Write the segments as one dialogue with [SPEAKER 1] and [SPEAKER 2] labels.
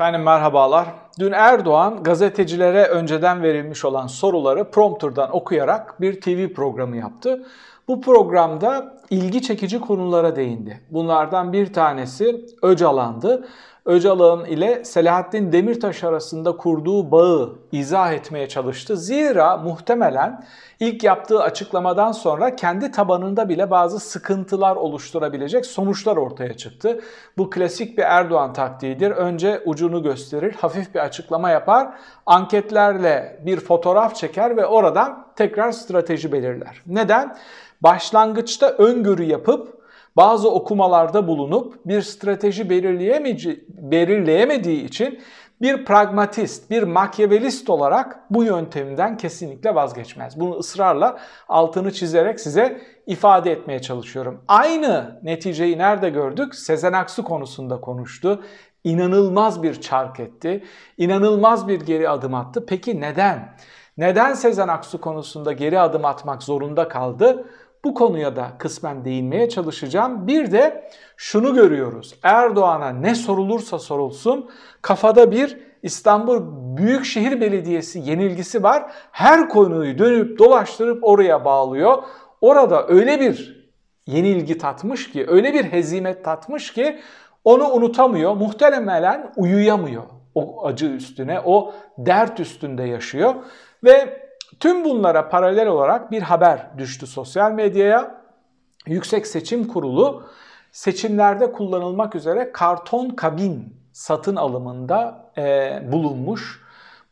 [SPEAKER 1] Efendim merhabalar. Dün Erdoğan gazetecilere önceden verilmiş olan soruları prompterdan okuyarak bir TV programı yaptı. Bu programda ilgi çekici konulara değindi. Bunlardan bir tanesi Öcalan'dı. Öcalan ile Selahattin Demirtaş arasında kurduğu bağı izah etmeye çalıştı. Zira muhtemelen ilk yaptığı açıklamadan sonra kendi tabanında bile bazı sıkıntılar oluşturabilecek sonuçlar ortaya çıktı. Bu klasik bir Erdoğan taktiğidir. Önce ucunu gösterir, hafif bir açıklama yapar, anketlerle bir fotoğraf çeker ve oradan tekrar strateji belirler. Neden? Başlangıçta öngörü yapıp bazı okumalarda bulunup bir strateji belirleyemediği için bir pragmatist, bir makyavelist olarak bu yönteminden kesinlikle vazgeçmez. Bunu ısrarla altını çizerek size ifade etmeye çalışıyorum. Aynı neticeyi nerede gördük? Sezen Aksu konusunda konuştu. İnanılmaz bir çark etti. İnanılmaz bir geri adım attı. Peki neden? Neden Sezen Aksu konusunda geri adım atmak zorunda kaldı? Bu konuya da kısmen değinmeye çalışacağım. Bir de şunu görüyoruz. Erdoğan'a ne sorulursa sorulsun kafada bir İstanbul Büyükşehir Belediyesi yenilgisi var. Her konuyu dönüp dolaştırıp oraya bağlıyor. Orada öyle bir yenilgi tatmış ki, öyle bir hezimet tatmış ki onu unutamıyor. Muhtemelen uyuyamıyor o acı üstüne, o dert üstünde yaşıyor. Ve Tüm bunlara paralel olarak bir haber düştü sosyal medyaya. Yüksek Seçim Kurulu seçimlerde kullanılmak üzere karton kabin satın alımında e, bulunmuş.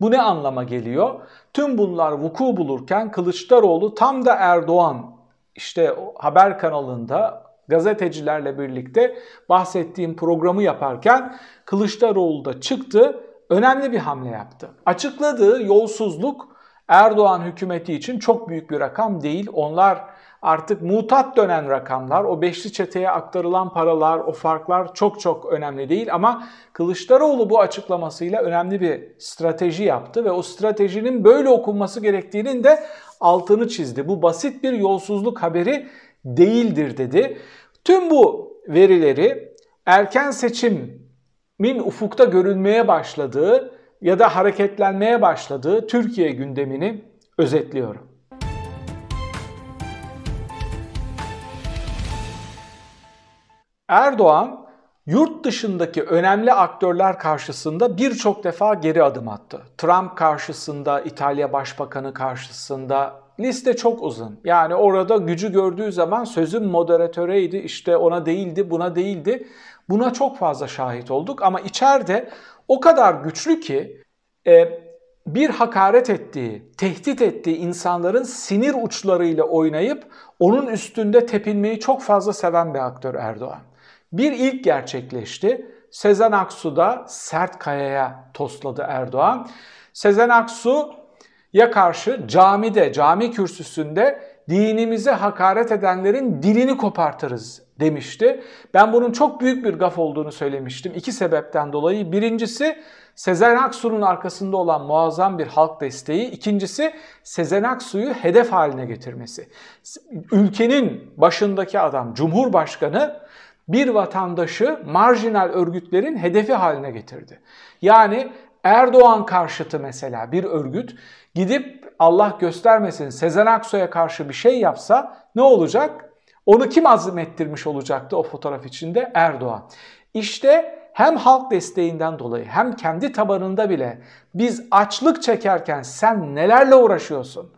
[SPEAKER 1] Bu ne anlama geliyor? Tüm bunlar vuku bulurken Kılıçdaroğlu tam da Erdoğan işte haber kanalında gazetecilerle birlikte bahsettiğim programı yaparken Kılıçdaroğlu da çıktı, önemli bir hamle yaptı. Açıkladığı yolsuzluk Erdoğan hükümeti için çok büyük bir rakam değil. Onlar artık mutat dönen rakamlar, o beşli çeteye aktarılan paralar, o farklar çok çok önemli değil ama Kılıçdaroğlu bu açıklamasıyla önemli bir strateji yaptı ve o stratejinin böyle okunması gerektiğinin de altını çizdi. Bu basit bir yolsuzluk haberi değildir dedi. Tüm bu verileri erken seçimin ufukta görülmeye başladığı ya da hareketlenmeye başladığı Türkiye gündemini özetliyorum. Erdoğan yurt dışındaki önemli aktörler karşısında birçok defa geri adım attı. Trump karşısında, İtalya Başbakanı karşısında liste çok uzun. Yani orada gücü gördüğü zaman sözün moderatöreydi, işte ona değildi, buna değildi. Buna çok fazla şahit olduk ama içeride o kadar güçlü ki e, bir hakaret ettiği, tehdit ettiği insanların sinir uçlarıyla oynayıp onun üstünde tepinmeyi çok fazla seven bir aktör Erdoğan. Bir ilk gerçekleşti. Sezen Aksu da sert kayaya tosladı Erdoğan. Sezen Aksu ya karşı camide, cami kürsüsünde dinimize hakaret edenlerin dilini kopartırız demişti. Ben bunun çok büyük bir gaf olduğunu söylemiştim. İki sebepten dolayı. Birincisi Sezen Aksu'nun arkasında olan muazzam bir halk desteği. İkincisi Sezen Aksu'yu hedef haline getirmesi. Ülkenin başındaki adam, Cumhurbaşkanı bir vatandaşı marjinal örgütlerin hedefi haline getirdi. Yani Erdoğan karşıtı mesela bir örgüt gidip Allah göstermesin Sezen Aksu'ya karşı bir şey yapsa ne olacak? Onu kim azmettirmiş olacaktı o fotoğraf içinde? Erdoğan. İşte hem halk desteğinden dolayı hem kendi tabanında bile biz açlık çekerken sen nelerle uğraşıyorsun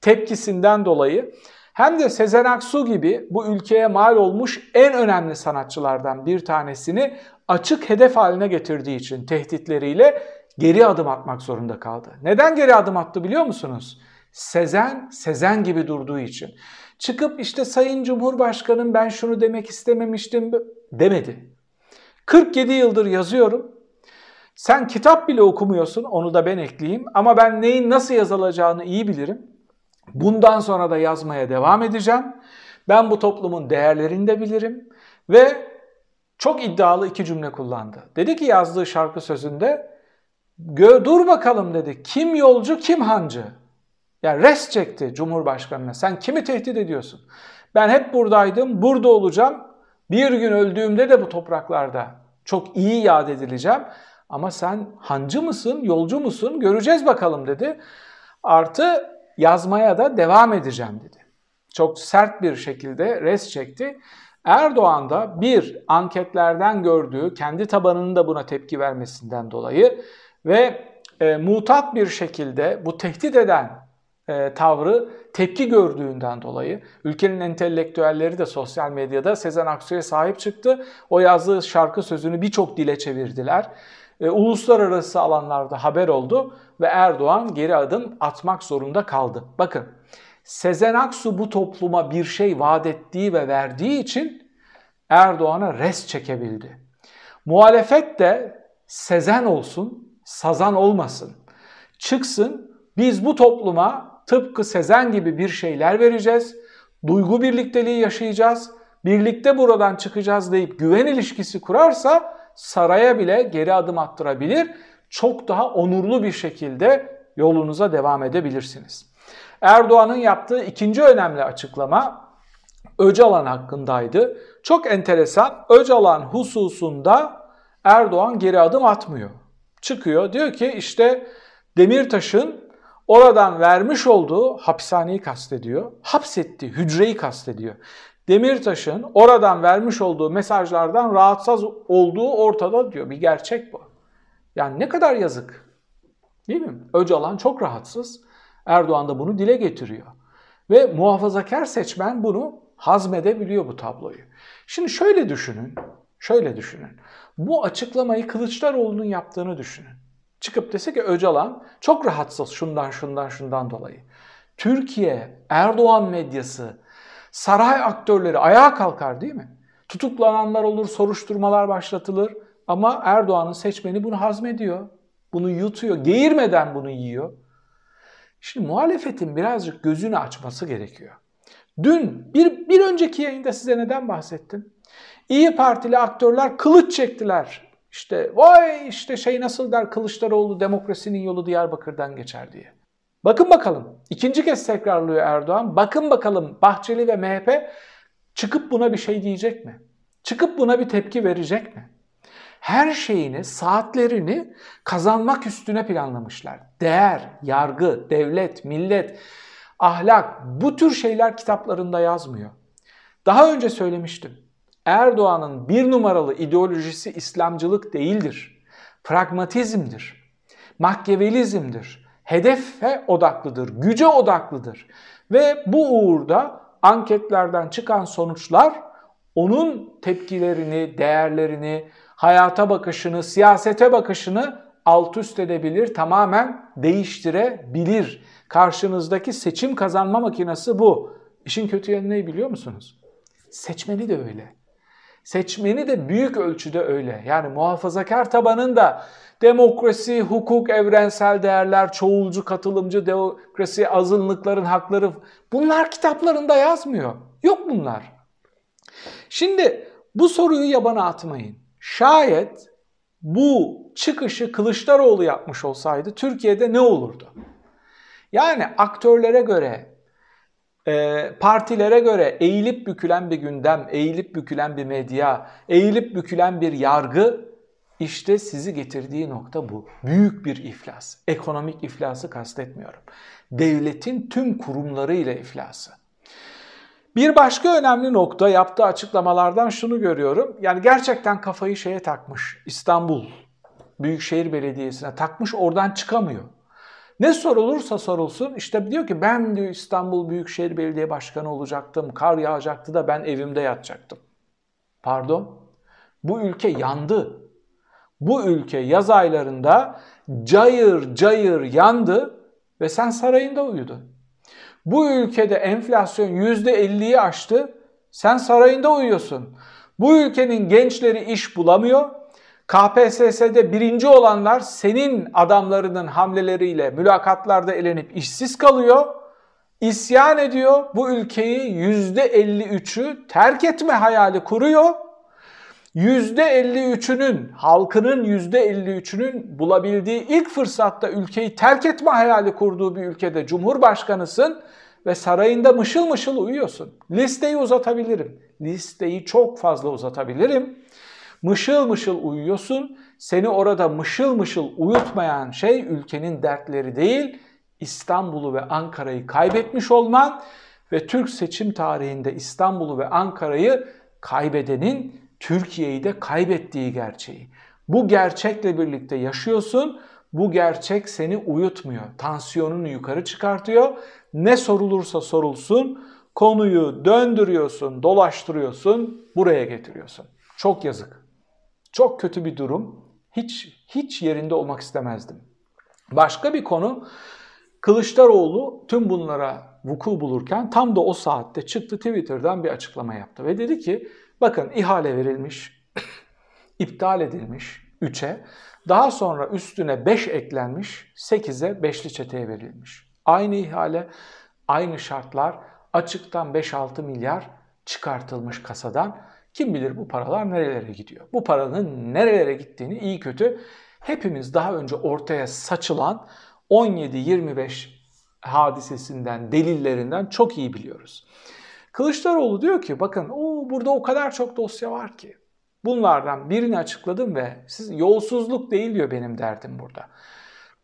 [SPEAKER 1] tepkisinden dolayı hem de Sezen Aksu gibi bu ülkeye mal olmuş en önemli sanatçılardan bir tanesini açık hedef haline getirdiği için tehditleriyle geri adım atmak zorunda kaldı. Neden geri adım attı biliyor musunuz? Sezen, Sezen gibi durduğu için. Çıkıp işte Sayın Cumhurbaşkanım ben şunu demek istememiştim demedi. 47 yıldır yazıyorum. Sen kitap bile okumuyorsun, onu da ben ekleyeyim. Ama ben neyin nasıl yazılacağını iyi bilirim. Bundan sonra da yazmaya devam edeceğim. Ben bu toplumun değerlerini de bilirim. Ve çok iddialı iki cümle kullandı. Dedi ki yazdığı şarkı sözünde, dur bakalım dedi, kim yolcu kim hancı? Yani res çekti Cumhurbaşkanı'na. Sen kimi tehdit ediyorsun? Ben hep buradaydım, burada olacağım. Bir gün öldüğümde de bu topraklarda çok iyi yad edileceğim. Ama sen hancı mısın, yolcu musun göreceğiz bakalım dedi. Artı yazmaya da devam edeceğim dedi. Çok sert bir şekilde res çekti. Erdoğan da bir anketlerden gördüğü kendi tabanının da buna tepki vermesinden dolayı ve e, mutat bir şekilde bu tehdit eden e, tavrı tepki gördüğünden dolayı ülkenin entelektüelleri de sosyal medyada Sezen Aksu'ya sahip çıktı. O yazdığı şarkı sözünü birçok dile çevirdiler. E, uluslararası alanlarda haber oldu ve Erdoğan geri adım atmak zorunda kaldı. Bakın Sezen Aksu bu topluma bir şey vaat ettiği ve verdiği için Erdoğan'a res çekebildi. Muhalefet de Sezen olsun, Sazan olmasın. Çıksın, biz bu topluma tıpkı Sezen gibi bir şeyler vereceğiz. Duygu birlikteliği yaşayacağız. Birlikte buradan çıkacağız deyip güven ilişkisi kurarsa saraya bile geri adım attırabilir. Çok daha onurlu bir şekilde yolunuza devam edebilirsiniz. Erdoğan'ın yaptığı ikinci önemli açıklama Öcalan hakkındaydı. Çok enteresan. Öcalan hususunda Erdoğan geri adım atmıyor. Çıkıyor diyor ki işte Demirtaş'ın oradan vermiş olduğu hapishaneyi kastediyor. Hapsetti, hücreyi kastediyor. Demirtaş'ın oradan vermiş olduğu mesajlardan rahatsız olduğu ortada diyor. Bir gerçek bu. Yani ne kadar yazık. Değil mi? Öcalan çok rahatsız. Erdoğan da bunu dile getiriyor. Ve muhafazakar seçmen bunu hazmedebiliyor bu tabloyu. Şimdi şöyle düşünün. Şöyle düşünün. Bu açıklamayı Kılıçdaroğlu'nun yaptığını düşünün. Çıkıp dese ki Öcalan çok rahatsız şundan şundan şundan dolayı. Türkiye, Erdoğan medyası, saray aktörleri ayağa kalkar değil mi? Tutuklananlar olur, soruşturmalar başlatılır ama Erdoğan'ın seçmeni bunu hazmediyor. Bunu yutuyor, geğirmeden bunu yiyor. Şimdi muhalefetin birazcık gözünü açması gerekiyor. Dün bir, bir önceki yayında size neden bahsettim? İyi Partili aktörler kılıç çektiler. İşte vay işte şey nasıl der Kılıçdaroğlu demokrasinin yolu Diyarbakır'dan geçer diye. Bakın bakalım. ikinci kez tekrarlıyor Erdoğan. Bakın bakalım Bahçeli ve MHP çıkıp buna bir şey diyecek mi? Çıkıp buna bir tepki verecek mi? Her şeyini, saatlerini kazanmak üstüne planlamışlar. Değer, yargı, devlet, millet, ahlak bu tür şeyler kitaplarında yazmıyor. Daha önce söylemiştim. Erdoğan'ın bir numaralı ideolojisi İslamcılık değildir. Pragmatizmdir. Makyavelizmdir. Hedefe odaklıdır, güce odaklıdır. Ve bu uğurda anketlerden çıkan sonuçlar onun tepkilerini, değerlerini, hayata bakışını, siyasete bakışını alt üst edebilir, tamamen değiştirebilir. Karşınızdaki seçim kazanma makinesi bu. İşin kötü yanı ne biliyor musunuz? Seçmeni de öyle. Seçmeni de büyük ölçüde öyle. Yani muhafazakar tabanın da demokrasi, hukuk, evrensel değerler, çoğulcu, katılımcı demokrasi, azınlıkların hakları bunlar kitaplarında yazmıyor. Yok bunlar. Şimdi bu soruyu yabana atmayın. Şayet bu çıkışı Kılıçdaroğlu yapmış olsaydı Türkiye'de ne olurdu? Yani aktörlere göre, e, partilere göre eğilip bükülen bir gündem, eğilip bükülen bir medya, eğilip bükülen bir yargı işte sizi getirdiği nokta bu. Büyük bir iflas. Ekonomik iflası kastetmiyorum. Devletin tüm kurumlarıyla iflası. Bir başka önemli nokta yaptığı açıklamalardan şunu görüyorum. Yani gerçekten kafayı şeye takmış. İstanbul Büyükşehir Belediyesi'ne takmış oradan çıkamıyor. Ne sorulursa sorulsun işte diyor ki ben diyor İstanbul Büyükşehir Belediye Başkanı olacaktım. Kar yağacaktı da ben evimde yatacaktım. Pardon. Bu ülke yandı. Bu ülke yaz aylarında cayır cayır yandı ve sen sarayında uyudun. Bu ülkede enflasyon %50'yi aştı. Sen sarayında uyuyorsun. Bu ülkenin gençleri iş bulamıyor. KPSS'de birinci olanlar senin adamlarının hamleleriyle mülakatlarda elenip işsiz kalıyor. İsyan ediyor. Bu ülkeyi %53'ü terk etme hayali kuruyor. %53'ünün, halkının %53'ünün bulabildiği ilk fırsatta ülkeyi terk etme hayali kurduğu bir ülkede cumhurbaşkanısın ve sarayında mışıl mışıl uyuyorsun. Listeyi uzatabilirim. Listeyi çok fazla uzatabilirim. Mışıl mışıl uyuyorsun. Seni orada mışıl mışıl uyutmayan şey ülkenin dertleri değil, İstanbul'u ve Ankara'yı kaybetmiş olman ve Türk seçim tarihinde İstanbul'u ve Ankara'yı kaybedenin Türkiye'yi de kaybettiği gerçeği. Bu gerçekle birlikte yaşıyorsun. Bu gerçek seni uyutmuyor. Tansiyonunu yukarı çıkartıyor. Ne sorulursa sorulsun konuyu döndürüyorsun, dolaştırıyorsun, buraya getiriyorsun. Çok yazık. Çok kötü bir durum. Hiç hiç yerinde olmak istemezdim. Başka bir konu Kılıçdaroğlu tüm bunlara vuku bulurken tam da o saatte çıktı Twitter'dan bir açıklama yaptı ve dedi ki bakın ihale verilmiş, iptal edilmiş 3'e, daha sonra üstüne 5 eklenmiş, 8'e 5'li çeteye verilmiş. Aynı ihale, aynı şartlar, açıktan 5-6 milyar çıkartılmış kasadan. Kim bilir bu paralar nerelere gidiyor? Bu paranın nerelere gittiğini iyi kötü hepimiz daha önce ortaya saçılan 17-25 hadisesinden, delillerinden çok iyi biliyoruz. Kılıçdaroğlu diyor ki bakın o burada o kadar çok dosya var ki. Bunlardan birini açıkladım ve siz yolsuzluk değil diyor benim derdim burada.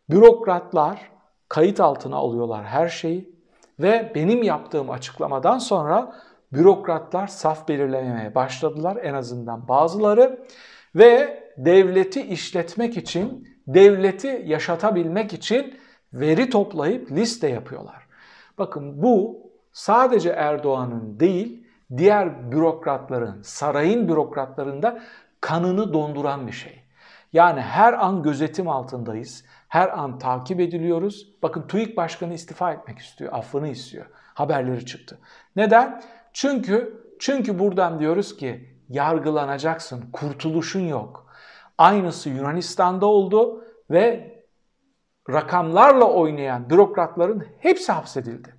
[SPEAKER 1] Bürokratlar kayıt altına alıyorlar her şeyi ve benim yaptığım açıklamadan sonra bürokratlar saf belirlemeye başladılar en azından bazıları ve devleti işletmek için, devleti yaşatabilmek için veri toplayıp liste yapıyorlar. Bakın bu sadece Erdoğan'ın değil, diğer bürokratların, sarayın bürokratlarında kanını donduran bir şey. Yani her an gözetim altındayız. Her an takip ediliyoruz. Bakın TÜİK Başkanı istifa etmek istiyor, affını istiyor. Haberleri çıktı. Neden? Çünkü çünkü buradan diyoruz ki yargılanacaksın, kurtuluşun yok. Aynısı Yunanistan'da oldu ve rakamlarla oynayan bürokratların hepsi hapsedildi.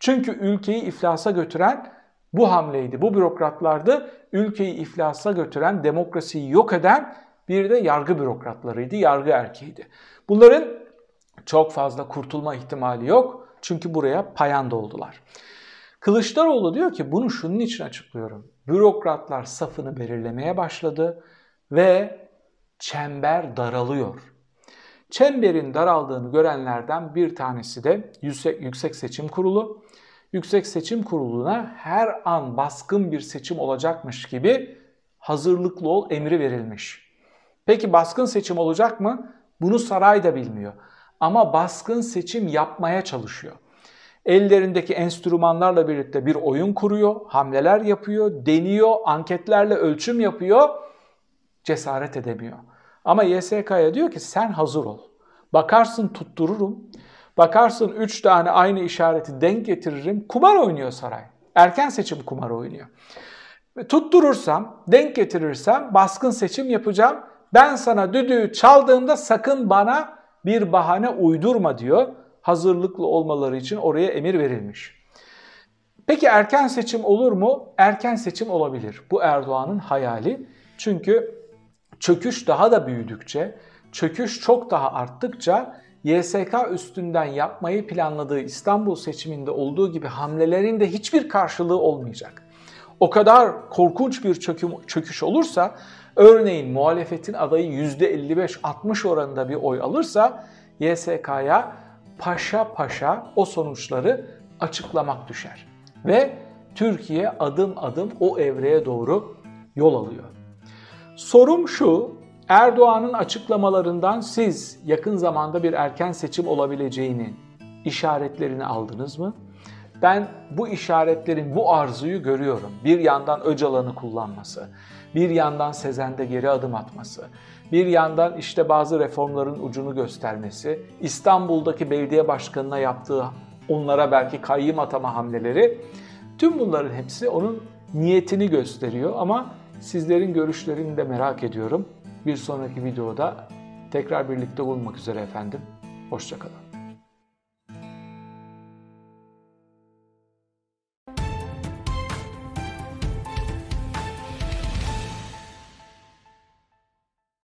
[SPEAKER 1] Çünkü ülkeyi iflasa götüren bu hamleydi. Bu bürokratlardı. Ülkeyi iflasa götüren, demokrasiyi yok eden bir de yargı bürokratlarıydı, yargı erkeğiydi. Bunların çok fazla kurtulma ihtimali yok. Çünkü buraya payan doldular. Kılıçdaroğlu diyor ki bunu şunun için açıklıyorum. Bürokratlar safını belirlemeye başladı ve çember daralıyor. Çemberin daraldığını görenlerden bir tanesi de Yüksek, Yüksek Seçim Kurulu. Yüksek Seçim Kurulu'na her an baskın bir seçim olacakmış gibi hazırlıklı ol emri verilmiş. Peki baskın seçim olacak mı? Bunu saray da bilmiyor. Ama baskın seçim yapmaya çalışıyor. Ellerindeki enstrümanlarla birlikte bir oyun kuruyor, hamleler yapıyor, deniyor, anketlerle ölçüm yapıyor, cesaret edemiyor. Ama YSK'ya diyor ki sen hazır ol. Bakarsın tuttururum. Bakarsın 3 tane aynı işareti denk getiririm. Kumar oynuyor saray. Erken seçim kumar oynuyor. Tutturursam, denk getirirsem baskın seçim yapacağım. Ben sana düdüğü çaldığımda sakın bana bir bahane uydurma diyor. Hazırlıklı olmaları için oraya emir verilmiş. Peki erken seçim olur mu? Erken seçim olabilir. Bu Erdoğan'ın hayali. Çünkü çöküş daha da büyüdükçe, çöküş çok daha arttıkça YSK üstünden yapmayı planladığı İstanbul seçiminde olduğu gibi hamlelerin de hiçbir karşılığı olmayacak. O kadar korkunç bir çöküm, çöküş olursa örneğin muhalefetin adayı %55-60 oranında bir oy alırsa YSK'ya paşa paşa o sonuçları açıklamak düşer. Ve Türkiye adım adım o evreye doğru yol alıyor. Sorum şu, Erdoğan'ın açıklamalarından siz yakın zamanda bir erken seçim olabileceğinin işaretlerini aldınız mı? Ben bu işaretlerin bu arzuyu görüyorum. Bir yandan Öcalan'ı kullanması, bir yandan Sezen'de geri adım atması, bir yandan işte bazı reformların ucunu göstermesi, İstanbul'daki belediye başkanına yaptığı onlara belki kayyım atama hamleleri, tüm bunların hepsi onun niyetini gösteriyor ama sizlerin görüşlerini de merak ediyorum. Bir sonraki videoda tekrar birlikte olmak üzere efendim. Hoşçakalın.